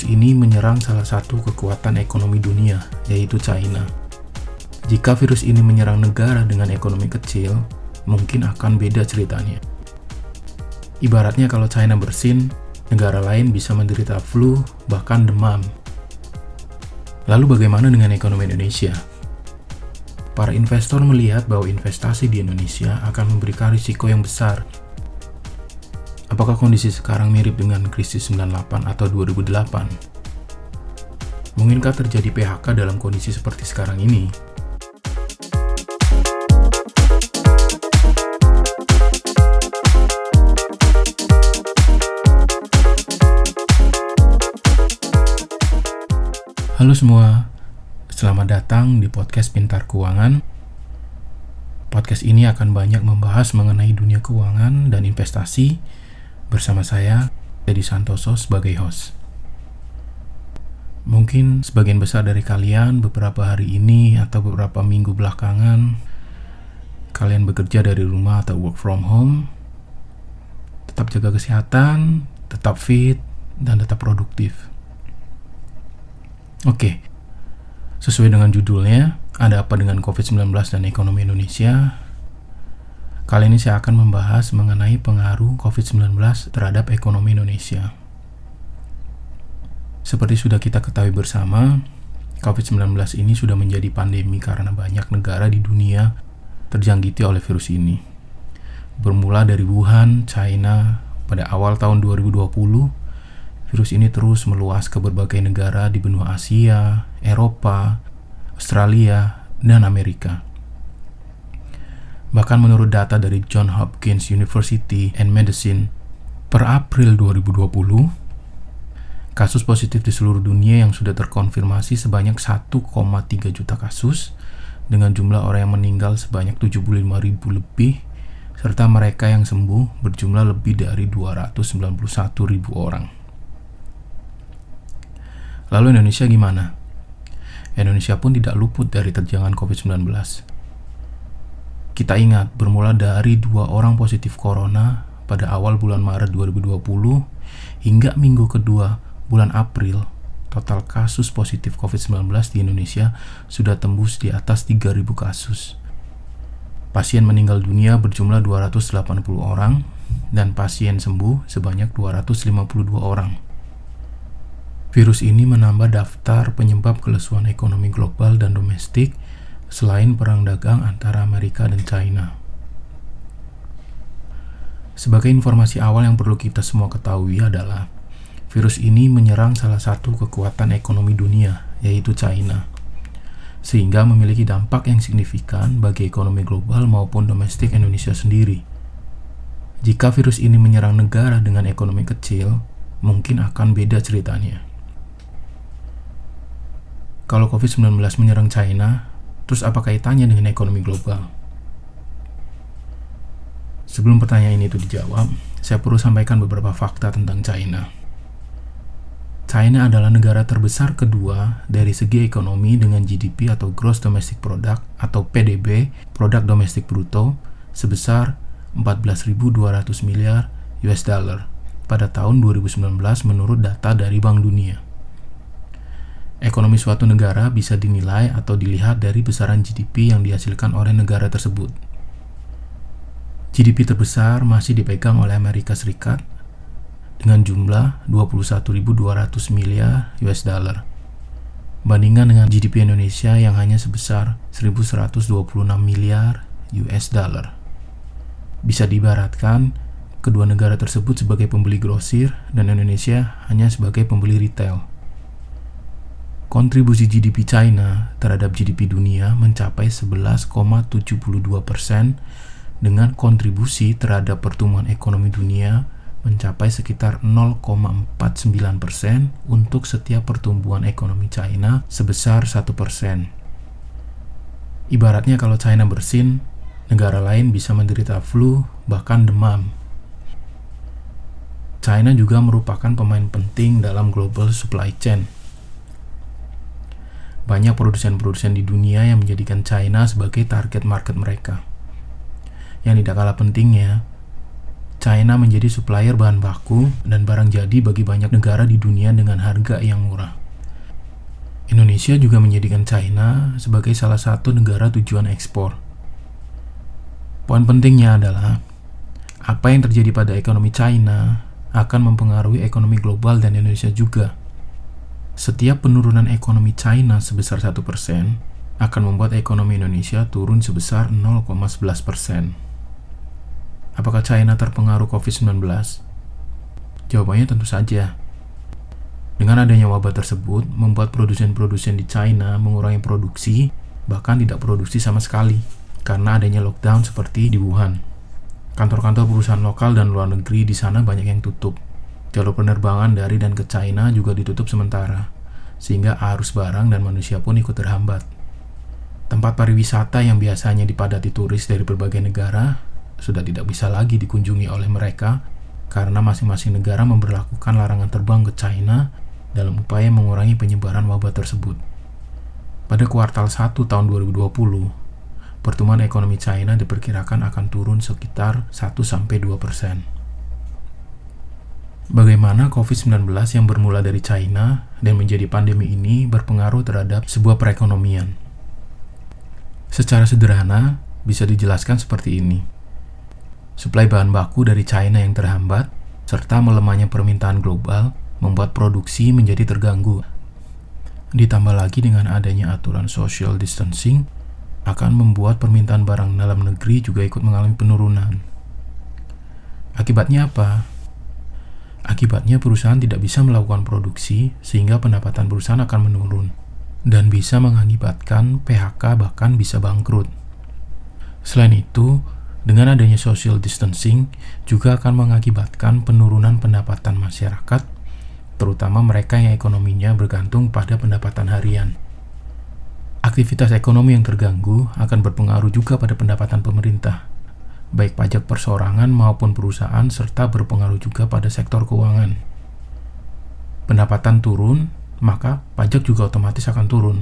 virus ini menyerang salah satu kekuatan ekonomi dunia, yaitu China. Jika virus ini menyerang negara dengan ekonomi kecil, mungkin akan beda ceritanya. Ibaratnya kalau China bersin, negara lain bisa menderita flu, bahkan demam. Lalu bagaimana dengan ekonomi Indonesia? Para investor melihat bahwa investasi di Indonesia akan memberikan risiko yang besar Apakah kondisi sekarang mirip dengan krisis 98 atau 2008? Mungkinkah terjadi PHK dalam kondisi seperti sekarang ini? Halo semua, selamat datang di podcast Pintar Keuangan. Podcast ini akan banyak membahas mengenai dunia keuangan dan investasi, Bersama saya, Dedi Santoso sebagai host. Mungkin sebagian besar dari kalian beberapa hari ini atau beberapa minggu belakangan kalian bekerja dari rumah atau work from home. Tetap jaga kesehatan, tetap fit, dan tetap produktif. Oke, sesuai dengan judulnya, ada apa dengan COVID-19 dan ekonomi Indonesia? Kali ini saya akan membahas mengenai pengaruh COVID-19 terhadap ekonomi Indonesia. Seperti sudah kita ketahui bersama, COVID-19 ini sudah menjadi pandemi karena banyak negara di dunia terjangkiti oleh virus ini. Bermula dari Wuhan, China, pada awal tahun 2020, virus ini terus meluas ke berbagai negara di benua Asia, Eropa, Australia, dan Amerika. Bahkan menurut data dari John Hopkins University and Medicine, per April 2020, kasus positif di seluruh dunia yang sudah terkonfirmasi sebanyak 1,3 juta kasus, dengan jumlah orang yang meninggal sebanyak 75 ribu lebih, serta mereka yang sembuh berjumlah lebih dari 291 ribu orang. Lalu Indonesia gimana? Indonesia pun tidak luput dari terjangan COVID-19 kita ingat, bermula dari dua orang positif corona pada awal bulan Maret 2020 hingga minggu kedua bulan April, total kasus positif COVID-19 di Indonesia sudah tembus di atas 3.000 kasus. Pasien meninggal dunia berjumlah 280 orang dan pasien sembuh sebanyak 252 orang. Virus ini menambah daftar penyebab kelesuan ekonomi global dan domestik selain perang dagang antara Amerika dan China. Sebagai informasi awal yang perlu kita semua ketahui adalah virus ini menyerang salah satu kekuatan ekonomi dunia, yaitu China, sehingga memiliki dampak yang signifikan bagi ekonomi global maupun domestik Indonesia sendiri. Jika virus ini menyerang negara dengan ekonomi kecil, mungkin akan beda ceritanya. Kalau COVID-19 menyerang China, Terus apa kaitannya dengan ekonomi global? Sebelum pertanyaan ini itu dijawab, saya perlu sampaikan beberapa fakta tentang China. China adalah negara terbesar kedua dari segi ekonomi dengan GDP atau Gross Domestic Product atau PDB, Produk Domestik Bruto, sebesar 14.200 miliar US dollar pada tahun 2019 menurut data dari Bank Dunia. Ekonomi suatu negara bisa dinilai atau dilihat dari besaran GDP yang dihasilkan oleh negara tersebut. GDP terbesar masih dipegang oleh Amerika Serikat dengan jumlah 21.200 miliar US dollar. Bandingkan dengan GDP Indonesia yang hanya sebesar 1.126 miliar US dollar. Bisa diibaratkan kedua negara tersebut sebagai pembeli grosir dan Indonesia hanya sebagai pembeli retail. Kontribusi GDP China terhadap GDP dunia mencapai 11,72 persen dengan kontribusi terhadap pertumbuhan ekonomi dunia mencapai sekitar 0,49 persen untuk setiap pertumbuhan ekonomi China sebesar 1 persen. Ibaratnya kalau China bersin, negara lain bisa menderita flu, bahkan demam. China juga merupakan pemain penting dalam global supply chain banyak produsen-produsen di dunia yang menjadikan China sebagai target market mereka. Yang tidak kalah pentingnya, China menjadi supplier bahan baku dan barang jadi bagi banyak negara di dunia dengan harga yang murah. Indonesia juga menjadikan China sebagai salah satu negara tujuan ekspor. Poin pentingnya adalah apa yang terjadi pada ekonomi China akan mempengaruhi ekonomi global dan Indonesia juga. Setiap penurunan ekonomi China sebesar 1% akan membuat ekonomi Indonesia turun sebesar 0,11%. Apakah China terpengaruh COVID-19? Jawabannya tentu saja. Dengan adanya wabah tersebut, membuat produsen-produsen di China mengurangi produksi, bahkan tidak produksi sama sekali, karena adanya lockdown seperti di Wuhan. Kantor-kantor perusahaan lokal dan luar negeri di sana banyak yang tutup. Jalur penerbangan dari dan ke China juga ditutup sementara, sehingga arus barang dan manusia pun ikut terhambat. Tempat pariwisata yang biasanya dipadati turis dari berbagai negara sudah tidak bisa lagi dikunjungi oleh mereka karena masing-masing negara memperlakukan larangan terbang ke China dalam upaya mengurangi penyebaran wabah tersebut. Pada kuartal 1 tahun 2020, pertumbuhan ekonomi China diperkirakan akan turun sekitar 1-2 persen. Bagaimana COVID-19 yang bermula dari China dan menjadi pandemi ini berpengaruh terhadap sebuah perekonomian? Secara sederhana, bisa dijelaskan seperti ini. Suplai bahan baku dari China yang terhambat, serta melemahnya permintaan global, membuat produksi menjadi terganggu. Ditambah lagi dengan adanya aturan social distancing, akan membuat permintaan barang dalam negeri juga ikut mengalami penurunan. Akibatnya apa? Akibatnya perusahaan tidak bisa melakukan produksi sehingga pendapatan perusahaan akan menurun dan bisa mengakibatkan PHK bahkan bisa bangkrut. Selain itu, dengan adanya social distancing juga akan mengakibatkan penurunan pendapatan masyarakat, terutama mereka yang ekonominya bergantung pada pendapatan harian. Aktivitas ekonomi yang terganggu akan berpengaruh juga pada pendapatan pemerintah, baik pajak persorangan maupun perusahaan, serta berpengaruh juga pada sektor keuangan. Pendapatan turun, maka pajak juga otomatis akan turun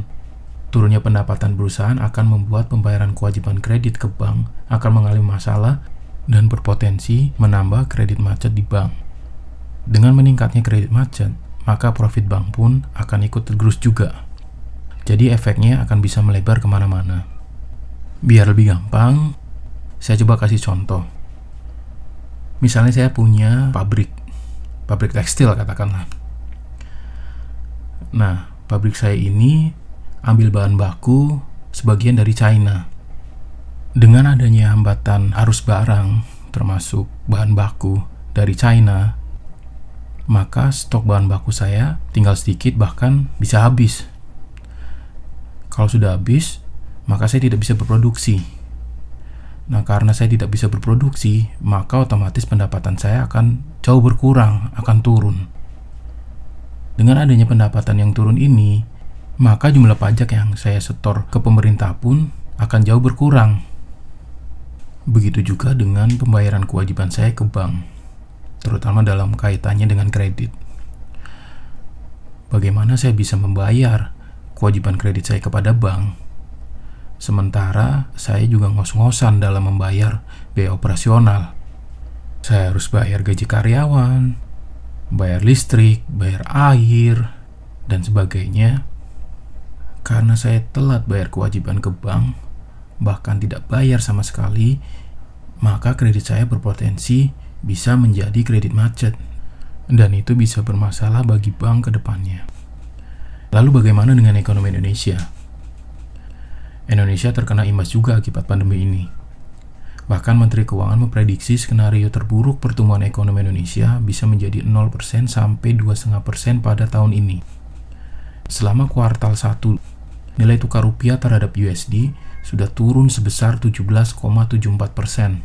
Turunnya pendapatan perusahaan akan membuat pembayaran kewajiban kredit ke bank akan mengalami masalah dan berpotensi menambah kredit macet di bank. Dengan meningkatnya kredit macet, maka profit bank pun akan ikut tergerus juga. Jadi efeknya akan bisa melebar ke mana-mana. Biar lebih gampang, saya coba kasih contoh. Misalnya saya punya pabrik, pabrik tekstil katakanlah. Nah, pabrik saya ini ambil bahan baku sebagian dari China. Dengan adanya hambatan arus barang, termasuk bahan baku dari China, maka stok bahan baku saya tinggal sedikit bahkan bisa habis. Kalau sudah habis, maka saya tidak bisa berproduksi. Nah, karena saya tidak bisa berproduksi, maka otomatis pendapatan saya akan jauh berkurang, akan turun. Dengan adanya pendapatan yang turun ini, maka jumlah pajak yang saya setor ke pemerintah pun akan jauh berkurang. Begitu juga dengan pembayaran kewajiban saya ke bank, terutama dalam kaitannya dengan kredit. Bagaimana saya bisa membayar kewajiban kredit saya kepada bank? Sementara saya juga ngos-ngosan dalam membayar biaya operasional. Saya harus bayar gaji karyawan, bayar listrik, bayar air, dan sebagainya karena saya telat bayar kewajiban ke bank, bahkan tidak bayar sama sekali, maka kredit saya berpotensi bisa menjadi kredit macet, dan itu bisa bermasalah bagi bank ke depannya. Lalu bagaimana dengan ekonomi Indonesia? Indonesia terkena imbas juga akibat pandemi ini. Bahkan Menteri Keuangan memprediksi skenario terburuk pertumbuhan ekonomi Indonesia bisa menjadi 0% sampai 2,5% pada tahun ini. Selama kuartal 1 nilai tukar rupiah terhadap USD sudah turun sebesar 17,74 persen.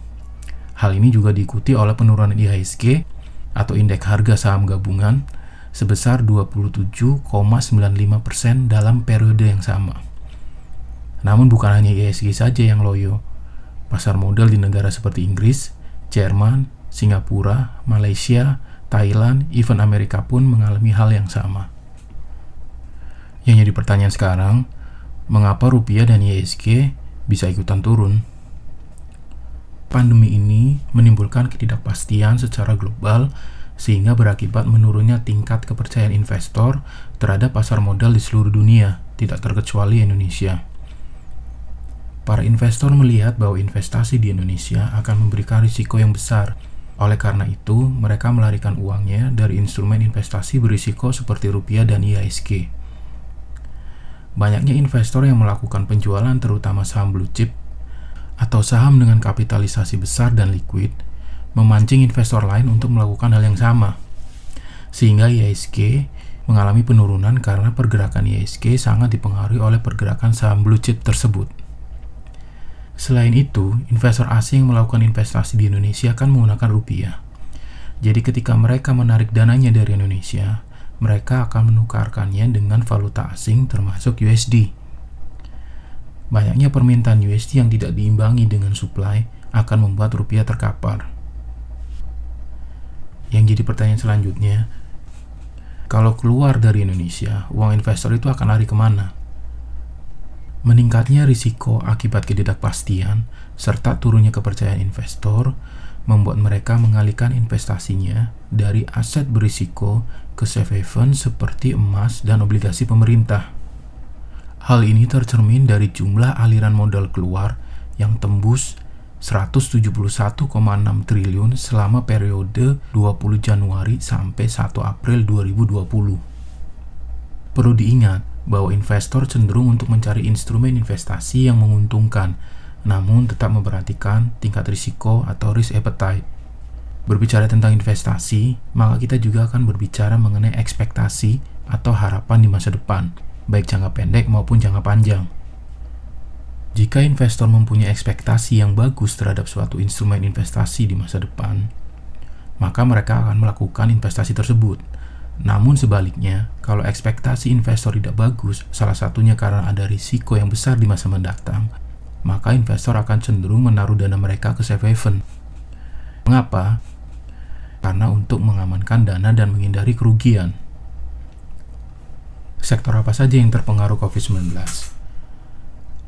Hal ini juga diikuti oleh penurunan IHSG atau indeks harga saham gabungan sebesar 27,95 persen dalam periode yang sama. Namun bukan hanya IHSG saja yang loyo. Pasar modal di negara seperti Inggris, Jerman, Singapura, Malaysia, Thailand, even Amerika pun mengalami hal yang sama. Yang jadi pertanyaan sekarang, mengapa rupiah dan ISG bisa ikutan turun? Pandemi ini menimbulkan ketidakpastian secara global sehingga berakibat menurunnya tingkat kepercayaan investor terhadap pasar modal di seluruh dunia, tidak terkecuali Indonesia. Para investor melihat bahwa investasi di Indonesia akan memberikan risiko yang besar. Oleh karena itu, mereka melarikan uangnya dari instrumen investasi berisiko seperti rupiah dan IHSG. Banyaknya investor yang melakukan penjualan terutama saham blue chip atau saham dengan kapitalisasi besar dan liquid memancing investor lain untuk melakukan hal yang sama. Sehingga IISG mengalami penurunan karena pergerakan IISG sangat dipengaruhi oleh pergerakan saham blue chip tersebut. Selain itu, investor asing melakukan investasi di Indonesia akan menggunakan rupiah. Jadi ketika mereka menarik dananya dari Indonesia, mereka akan menukarkannya dengan valuta asing termasuk USD. Banyaknya permintaan USD yang tidak diimbangi dengan supply akan membuat rupiah terkapar. Yang jadi pertanyaan selanjutnya, kalau keluar dari Indonesia, uang investor itu akan lari ke mana? Meningkatnya risiko akibat ketidakpastian serta turunnya kepercayaan investor membuat mereka mengalihkan investasinya dari aset berisiko ke safe haven seperti emas dan obligasi pemerintah. Hal ini tercermin dari jumlah aliran modal keluar yang tembus 171,6 triliun selama periode 20 Januari sampai 1 April 2020. Perlu diingat bahwa investor cenderung untuk mencari instrumen investasi yang menguntungkan, namun tetap memperhatikan tingkat risiko atau risk appetite. Berbicara tentang investasi, maka kita juga akan berbicara mengenai ekspektasi atau harapan di masa depan baik jangka pendek maupun jangka panjang. Jika investor mempunyai ekspektasi yang bagus terhadap suatu instrumen investasi di masa depan, maka mereka akan melakukan investasi tersebut. Namun sebaliknya, kalau ekspektasi investor tidak bagus, salah satunya karena ada risiko yang besar di masa mendatang, maka investor akan cenderung menaruh dana mereka ke safe haven. Mengapa? Karena untuk mengamankan dana dan menghindari kerugian. Sektor apa saja yang terpengaruh COVID-19?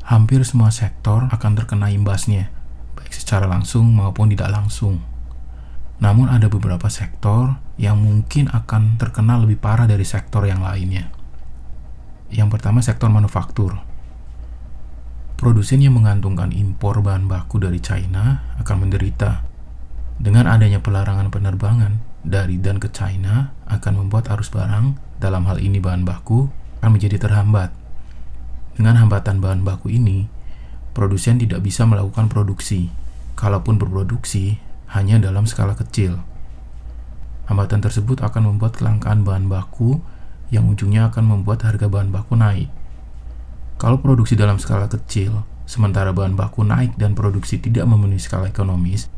Hampir semua sektor akan terkena imbasnya, baik secara langsung maupun tidak langsung. Namun ada beberapa sektor yang mungkin akan terkena lebih parah dari sektor yang lainnya. Yang pertama sektor manufaktur. Produsen yang mengantungkan impor bahan baku dari China akan menderita. Dengan adanya pelarangan penerbangan dari dan ke China akan membuat arus barang dalam hal ini bahan baku, akan menjadi terhambat. Dengan hambatan bahan baku ini, produsen tidak bisa melakukan produksi. Kalaupun berproduksi, hanya dalam skala kecil. Hambatan tersebut akan membuat kelangkaan bahan baku yang ujungnya akan membuat harga bahan baku naik. Kalau produksi dalam skala kecil, sementara bahan baku naik dan produksi tidak memenuhi skala ekonomis,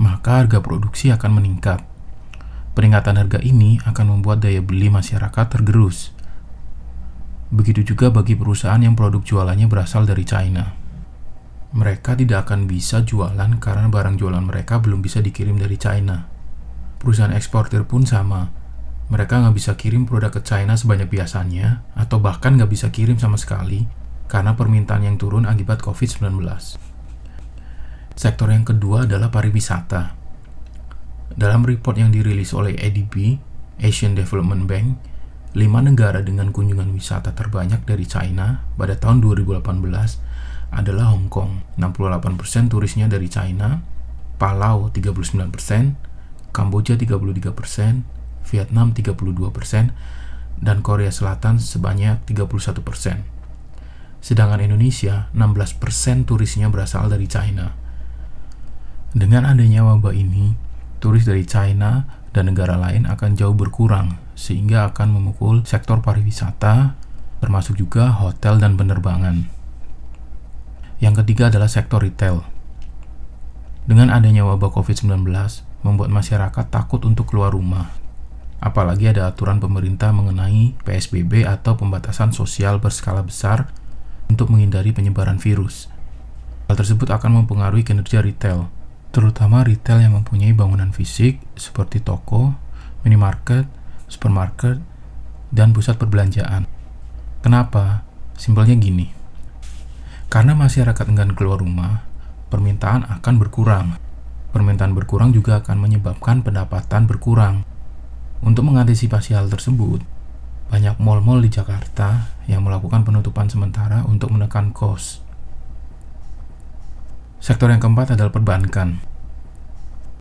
maka harga produksi akan meningkat. Peringatan harga ini akan membuat daya beli masyarakat tergerus. Begitu juga bagi perusahaan yang produk jualannya berasal dari China. Mereka tidak akan bisa jualan karena barang jualan mereka belum bisa dikirim dari China. Perusahaan eksportir pun sama. Mereka nggak bisa kirim produk ke China sebanyak biasanya, atau bahkan nggak bisa kirim sama sekali karena permintaan yang turun akibat COVID-19. Sektor yang kedua adalah pariwisata. Dalam report yang dirilis oleh ADB, Asian Development Bank, lima negara dengan kunjungan wisata terbanyak dari China pada tahun 2018 adalah Hong Kong, 68% turisnya dari China, Palau 39%, Kamboja 33%, Vietnam 32%, dan Korea Selatan sebanyak 31%. Sedangkan Indonesia, 16% turisnya berasal dari China. Dengan adanya wabah ini, turis dari China dan negara lain akan jauh berkurang, sehingga akan memukul sektor pariwisata, termasuk juga hotel dan penerbangan. Yang ketiga adalah sektor retail. Dengan adanya wabah COVID-19, membuat masyarakat takut untuk keluar rumah. Apalagi ada aturan pemerintah mengenai PSBB atau pembatasan sosial berskala besar untuk menghindari penyebaran virus. Hal tersebut akan mempengaruhi kinerja retail, terutama retail yang mempunyai bangunan fisik seperti toko, minimarket, supermarket, dan pusat perbelanjaan. Kenapa? Simpelnya gini. Karena masyarakat enggan keluar rumah, permintaan akan berkurang. Permintaan berkurang juga akan menyebabkan pendapatan berkurang. Untuk mengantisipasi hal tersebut, banyak mal-mal di Jakarta yang melakukan penutupan sementara untuk menekan kos. Sektor yang keempat adalah perbankan.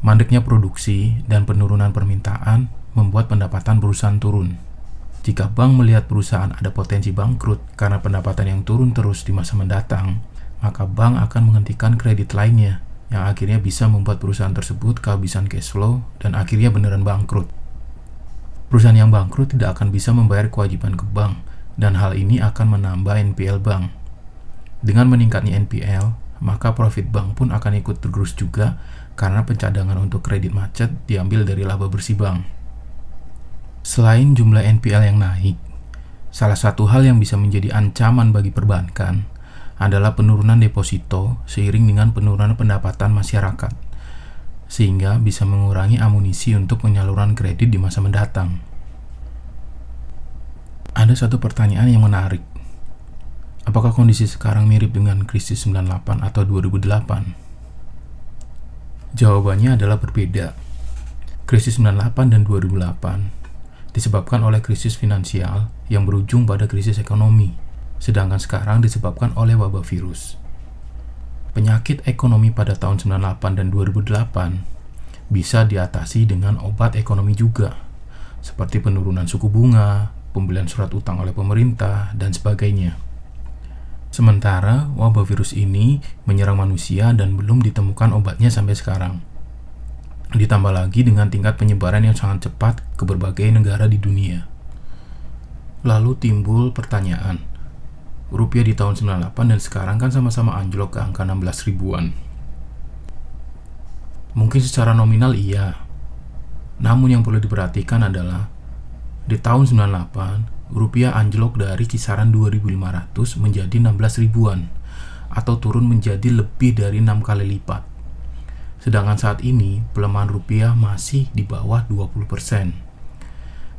Mandeknya produksi dan penurunan permintaan membuat pendapatan perusahaan turun. Jika bank melihat perusahaan ada potensi bangkrut karena pendapatan yang turun terus di masa mendatang, maka bank akan menghentikan kredit lainnya yang akhirnya bisa membuat perusahaan tersebut kehabisan cash flow dan akhirnya beneran bangkrut. Perusahaan yang bangkrut tidak akan bisa membayar kewajiban ke bank dan hal ini akan menambah NPL bank. Dengan meningkatnya NPL, maka profit bank pun akan ikut tergerus juga karena pencadangan untuk kredit macet diambil dari laba bersih bank. Selain jumlah NPL yang naik, salah satu hal yang bisa menjadi ancaman bagi perbankan adalah penurunan deposito seiring dengan penurunan pendapatan masyarakat, sehingga bisa mengurangi amunisi untuk penyaluran kredit di masa mendatang. Ada satu pertanyaan yang menarik. Apakah kondisi sekarang mirip dengan krisis 98 atau 2008? Jawabannya adalah berbeda. Krisis 98 dan 2008 disebabkan oleh krisis finansial yang berujung pada krisis ekonomi, sedangkan sekarang disebabkan oleh wabah virus. Penyakit ekonomi pada tahun 98 dan 2008 bisa diatasi dengan obat ekonomi juga, seperti penurunan suku bunga, pembelian surat utang oleh pemerintah, dan sebagainya. Sementara wabah virus ini menyerang manusia dan belum ditemukan obatnya sampai sekarang. Ditambah lagi dengan tingkat penyebaran yang sangat cepat ke berbagai negara di dunia. Lalu timbul pertanyaan, rupiah di tahun 98 dan sekarang kan sama-sama anjlok ke angka 16 ribuan. Mungkin secara nominal iya, namun yang perlu diperhatikan adalah di tahun 98 rupiah anjlok dari kisaran 2.500 menjadi 16 ribuan atau turun menjadi lebih dari 6 kali lipat. Sedangkan saat ini pelemahan rupiah masih di bawah 20%.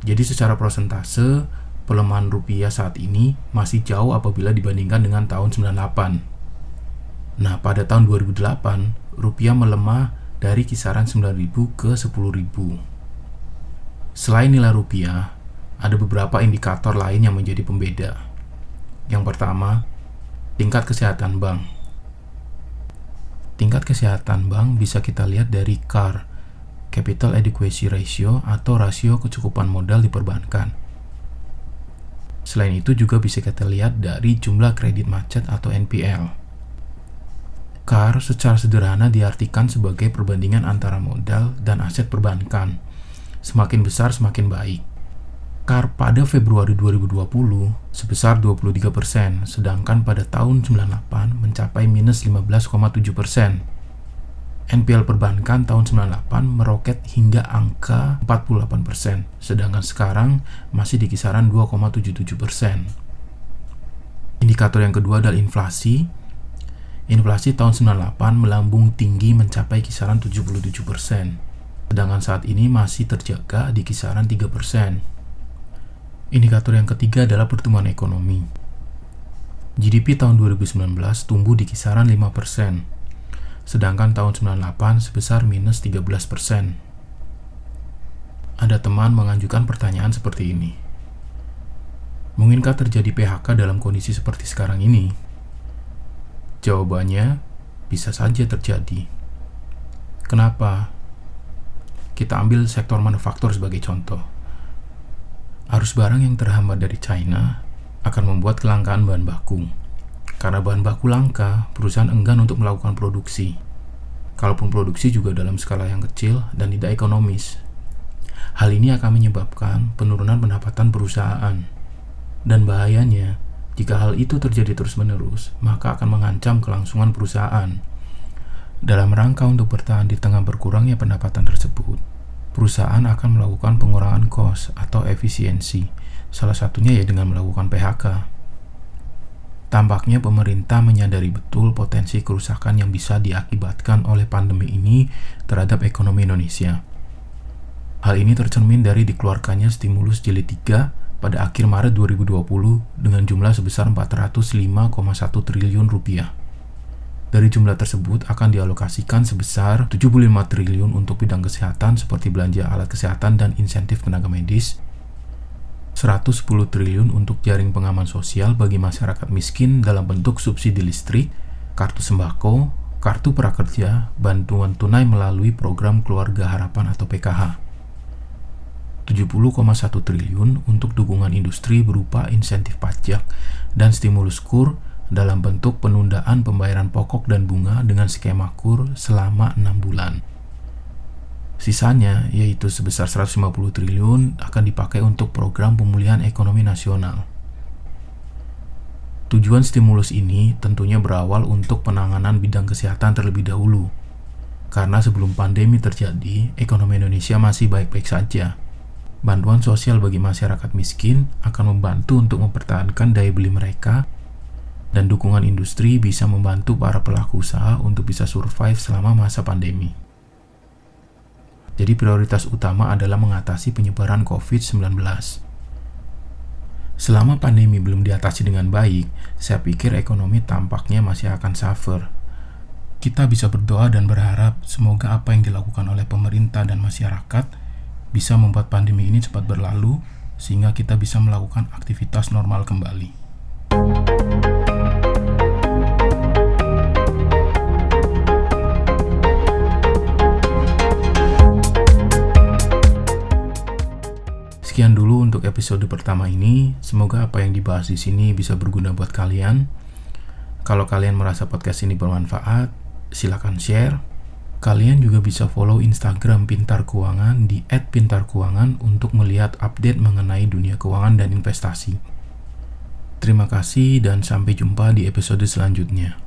Jadi secara persentase pelemahan rupiah saat ini masih jauh apabila dibandingkan dengan tahun 98. Nah, pada tahun 2008 rupiah melemah dari kisaran 9.000 ke 10.000. Selain nilai rupiah, ada beberapa indikator lain yang menjadi pembeda. Yang pertama, tingkat kesehatan bank. Tingkat kesehatan bank bisa kita lihat dari CAR, Capital Adequacy Ratio atau rasio kecukupan modal di perbankan. Selain itu juga bisa kita lihat dari jumlah kredit macet atau NPL. CAR secara sederhana diartikan sebagai perbandingan antara modal dan aset perbankan. Semakin besar semakin baik. Pada Februari 2020 sebesar 23%, sedangkan pada tahun 98 mencapai minus 15,7%. NPL perbankan tahun 98 meroket hingga angka 48%, sedangkan sekarang masih di kisaran 2,77%. Indikator yang kedua adalah inflasi. Inflasi tahun 98 melambung tinggi mencapai kisaran 77%, sedangkan saat ini masih terjaga di kisaran 3%. Indikator yang ketiga adalah pertumbuhan ekonomi. GDP tahun 2019 tumbuh di kisaran 5%, sedangkan tahun 98 sebesar minus 13%. Ada teman mengajukan pertanyaan seperti ini. Mungkinkah terjadi PHK dalam kondisi seperti sekarang ini? Jawabannya, bisa saja terjadi. Kenapa? Kita ambil sektor manufaktur sebagai contoh Arus barang yang terhambat dari China akan membuat kelangkaan bahan baku. Karena bahan baku langka, perusahaan enggan untuk melakukan produksi. Kalaupun produksi juga dalam skala yang kecil dan tidak ekonomis. Hal ini akan menyebabkan penurunan pendapatan perusahaan. Dan bahayanya, jika hal itu terjadi terus-menerus, maka akan mengancam kelangsungan perusahaan. Dalam rangka untuk bertahan di tengah berkurangnya pendapatan tersebut, perusahaan akan melakukan pengurangan cost atau efisiensi, salah satunya ya dengan melakukan PHK. Tampaknya pemerintah menyadari betul potensi kerusakan yang bisa diakibatkan oleh pandemi ini terhadap ekonomi Indonesia. Hal ini tercermin dari dikeluarkannya stimulus jilid 3 pada akhir Maret 2020 dengan jumlah sebesar 405,1 triliun rupiah. Dari jumlah tersebut akan dialokasikan sebesar 75 triliun untuk bidang kesehatan seperti belanja alat kesehatan dan insentif tenaga medis, 110 triliun untuk jaring pengaman sosial bagi masyarakat miskin dalam bentuk subsidi listrik, kartu sembako, kartu prakerja, bantuan tunai melalui program keluarga harapan atau PKH. 70,1 triliun untuk dukungan industri berupa insentif pajak dan stimulus kur dalam bentuk penundaan pembayaran pokok dan bunga dengan skema kur selama 6 bulan. Sisanya, yaitu sebesar 150 triliun, akan dipakai untuk program pemulihan ekonomi nasional. Tujuan stimulus ini tentunya berawal untuk penanganan bidang kesehatan terlebih dahulu. Karena sebelum pandemi terjadi, ekonomi Indonesia masih baik-baik saja. Bantuan sosial bagi masyarakat miskin akan membantu untuk mempertahankan daya beli mereka dan dukungan industri bisa membantu para pelaku usaha untuk bisa survive selama masa pandemi. Jadi prioritas utama adalah mengatasi penyebaran COVID-19. Selama pandemi belum diatasi dengan baik, saya pikir ekonomi tampaknya masih akan suffer. Kita bisa berdoa dan berharap semoga apa yang dilakukan oleh pemerintah dan masyarakat bisa membuat pandemi ini cepat berlalu sehingga kita bisa melakukan aktivitas normal kembali. Episode pertama ini. Semoga apa yang dibahas di sini bisa berguna buat kalian. Kalau kalian merasa podcast ini bermanfaat, silakan share. Kalian juga bisa follow Instagram Pintar Keuangan di @pintarkeuangan untuk melihat update mengenai dunia keuangan dan investasi. Terima kasih dan sampai jumpa di episode selanjutnya.